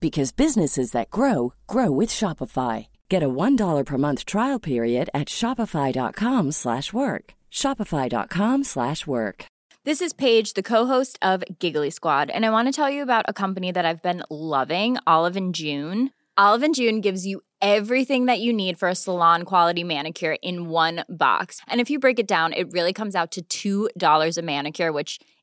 because businesses that grow grow with Shopify. Get a $1 per month trial period at shopify.com/work. shopify.com/work. This is Paige, the co-host of Giggly Squad, and I want to tell you about a company that I've been loving, Olive and June. Olive and June gives you everything that you need for a salon quality manicure in one box. And if you break it down, it really comes out to $2 a manicure, which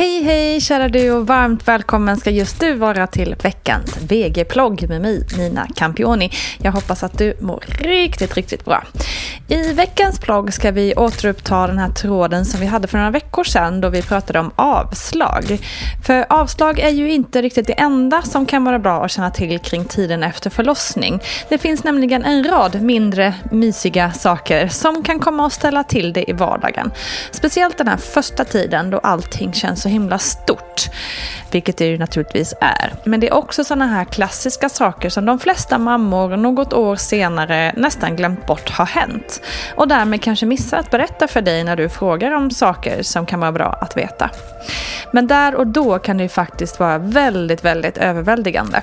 Hej hej kära du och varmt välkommen ska just du vara till veckans VG-plogg med mig Nina Campioni. Jag hoppas att du mår riktigt, riktigt bra. I veckans plogg ska vi återuppta den här tråden som vi hade för några veckor sedan då vi pratade om avslag. För avslag är ju inte riktigt det enda som kan vara bra att känna till kring tiden efter förlossning. Det finns nämligen en rad mindre mysiga saker som kan komma att ställa till det i vardagen. Speciellt den här första tiden då allting känns så himla stort. Vilket det ju naturligtvis är. Men det är också sådana här klassiska saker som de flesta mammor något år senare nästan glömt bort har hänt. Och därmed kanske missar att berätta för dig när du frågar om saker som kan vara bra att veta. Men där och då kan det ju faktiskt vara väldigt, väldigt överväldigande.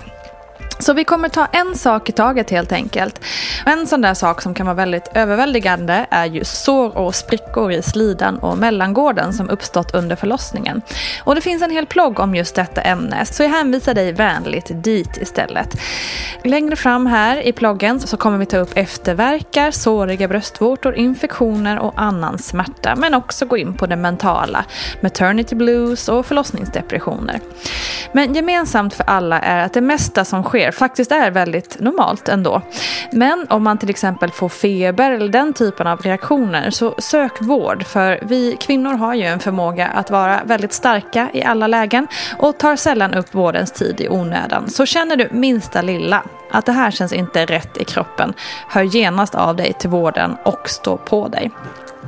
Så vi kommer ta en sak i taget helt enkelt. En sån där sak som kan vara väldigt överväldigande är ju sår och sprickor i slidan och mellangården som uppstått under förlossningen. Och det finns en hel plogg om just detta ämne så jag hänvisar dig vänligt dit istället. Längre fram här i ploggen så kommer vi ta upp efterverkar, såriga bröstvårtor, infektioner och annan smärta men också gå in på det mentala, maternity blues och förlossningsdepressioner. Men gemensamt för alla är att det mesta som sker faktiskt är väldigt normalt ändå. Men om man till exempel får feber eller den typen av reaktioner så sök vård för vi kvinnor har ju en förmåga att vara väldigt starka i alla lägen och tar sällan upp vårdens tid i onödan. Så känner du minsta lilla att det här känns inte rätt i kroppen, hör genast av dig till vården och stå på dig.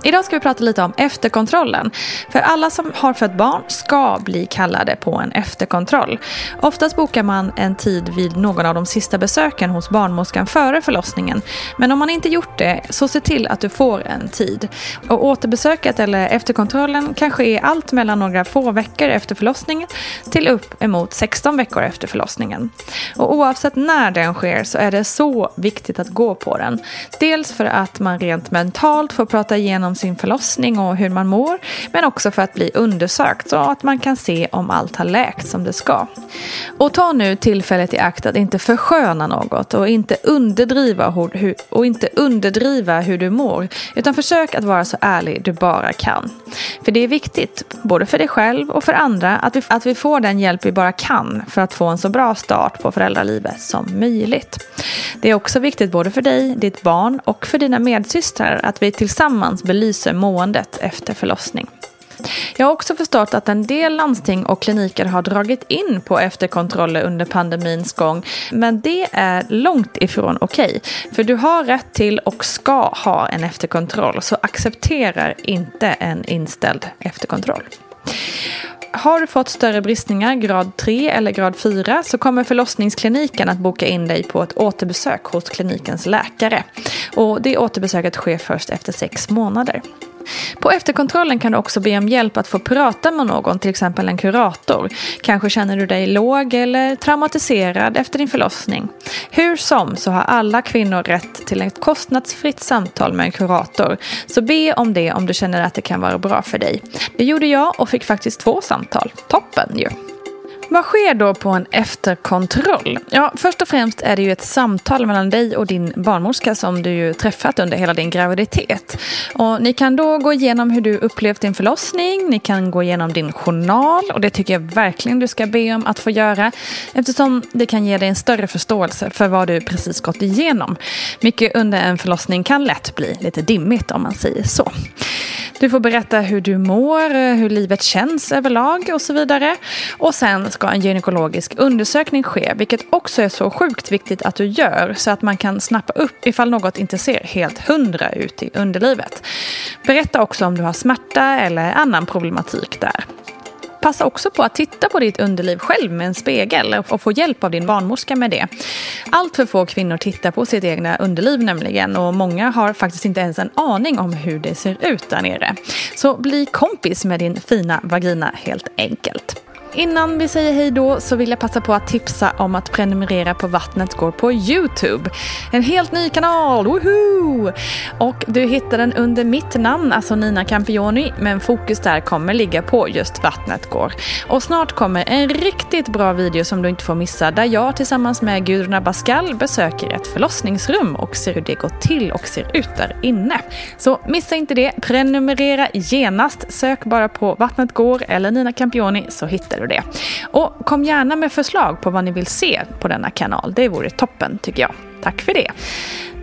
Idag ska vi prata lite om efterkontrollen. För alla som har fött barn ska bli kallade på en efterkontroll. Oftast bokar man en tid vid någon av de sista besöken hos barnmorskan före förlossningen. Men om man inte gjort det, så se till att du får en tid. Och återbesöket eller efterkontrollen kan ske allt mellan några få veckor efter förlossningen till upp emot 16 veckor efter förlossningen. Och oavsett när den sker så är det så viktigt att gå på den. Dels för att man rent mentalt får prata igenom igenom sin förlossning och hur man mår. Men också för att bli undersökt så att man kan se om allt har läkt som det ska. Och ta nu tillfället i akt att inte försköna något och inte underdriva hur, och inte underdriva hur du mår. Utan försök att vara så ärlig du bara kan. För det är viktigt, både för dig själv och för andra, att vi, att vi får den hjälp vi bara kan för att få en så bra start på föräldralivet som möjligt. Det är också viktigt både för dig, ditt barn och för dina medsystrar att vi tillsammans belyser måendet efter förlossning. Jag har också förstått att en del landsting och kliniker har dragit in på efterkontroller under pandemins gång. Men det är långt ifrån okej. Okay, för du har rätt till och ska ha en efterkontroll. Så acceptera inte en inställd efterkontroll. Har du fått större bristningar, grad 3 eller grad 4, så kommer förlossningskliniken att boka in dig på ett återbesök hos klinikens läkare. Och det återbesöket sker först efter sex månader. På efterkontrollen kan du också be om hjälp att få prata med någon, till exempel en kurator. Kanske känner du dig låg eller traumatiserad efter din förlossning. Hur som så har alla kvinnor rätt till ett kostnadsfritt samtal med en kurator. Så be om det om du känner att det kan vara bra för dig. Det gjorde jag och fick faktiskt två samtal. Toppen ju! Vad sker då på en efterkontroll? Ja, först och främst är det ju ett samtal mellan dig och din barnmorska som du ju träffat under hela din graviditet. Och ni kan då gå igenom hur du upplevt din förlossning, ni kan gå igenom din journal och det tycker jag verkligen du ska be om att få göra eftersom det kan ge dig en större förståelse för vad du precis gått igenom. Mycket under en förlossning kan lätt bli lite dimmigt om man säger så. Du får berätta hur du mår, hur livet känns överlag och så vidare. Och sen ska en gynekologisk undersökning ske, vilket också är så sjukt viktigt att du gör så att man kan snappa upp ifall något inte ser helt hundra ut i underlivet. Berätta också om du har smärta eller annan problematik där. Passa också på att titta på ditt underliv själv med en spegel och få hjälp av din barnmorska med det. Allt för få kvinnor tittar på sitt egna underliv nämligen och många har faktiskt inte ens en aning om hur det ser ut där nere. Så bli kompis med din fina vagina helt enkelt. Innan vi säger hej då så vill jag passa på att tipsa om att prenumerera på Vattnet går på Youtube. En helt ny kanal, woho! Och du hittar den under mitt namn, alltså Nina Campioni, men fokus där kommer ligga på just Vattnet går. Och snart kommer en riktigt bra video som du inte får missa där jag tillsammans med Gudrun Abascal besöker ett förlossningsrum och ser hur det går till och ser ut där inne. Så missa inte det, prenumerera genast, sök bara på Vattnet går eller Nina Campioni så hittar du det. Och kom gärna med förslag på vad ni vill se på denna kanal. Det vore toppen tycker jag. Tack för det.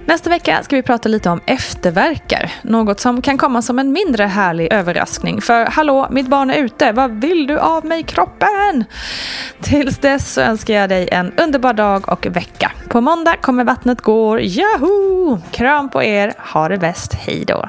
Nästa vecka ska vi prata lite om efterverkar. Något som kan komma som en mindre härlig överraskning. För hallå, mitt barn är ute. Vad vill du av mig kroppen? Tills dess så önskar jag dig en underbar dag och vecka. På måndag kommer vattnet gå. Yahoo! Kram på er. Ha det bäst. Hej då.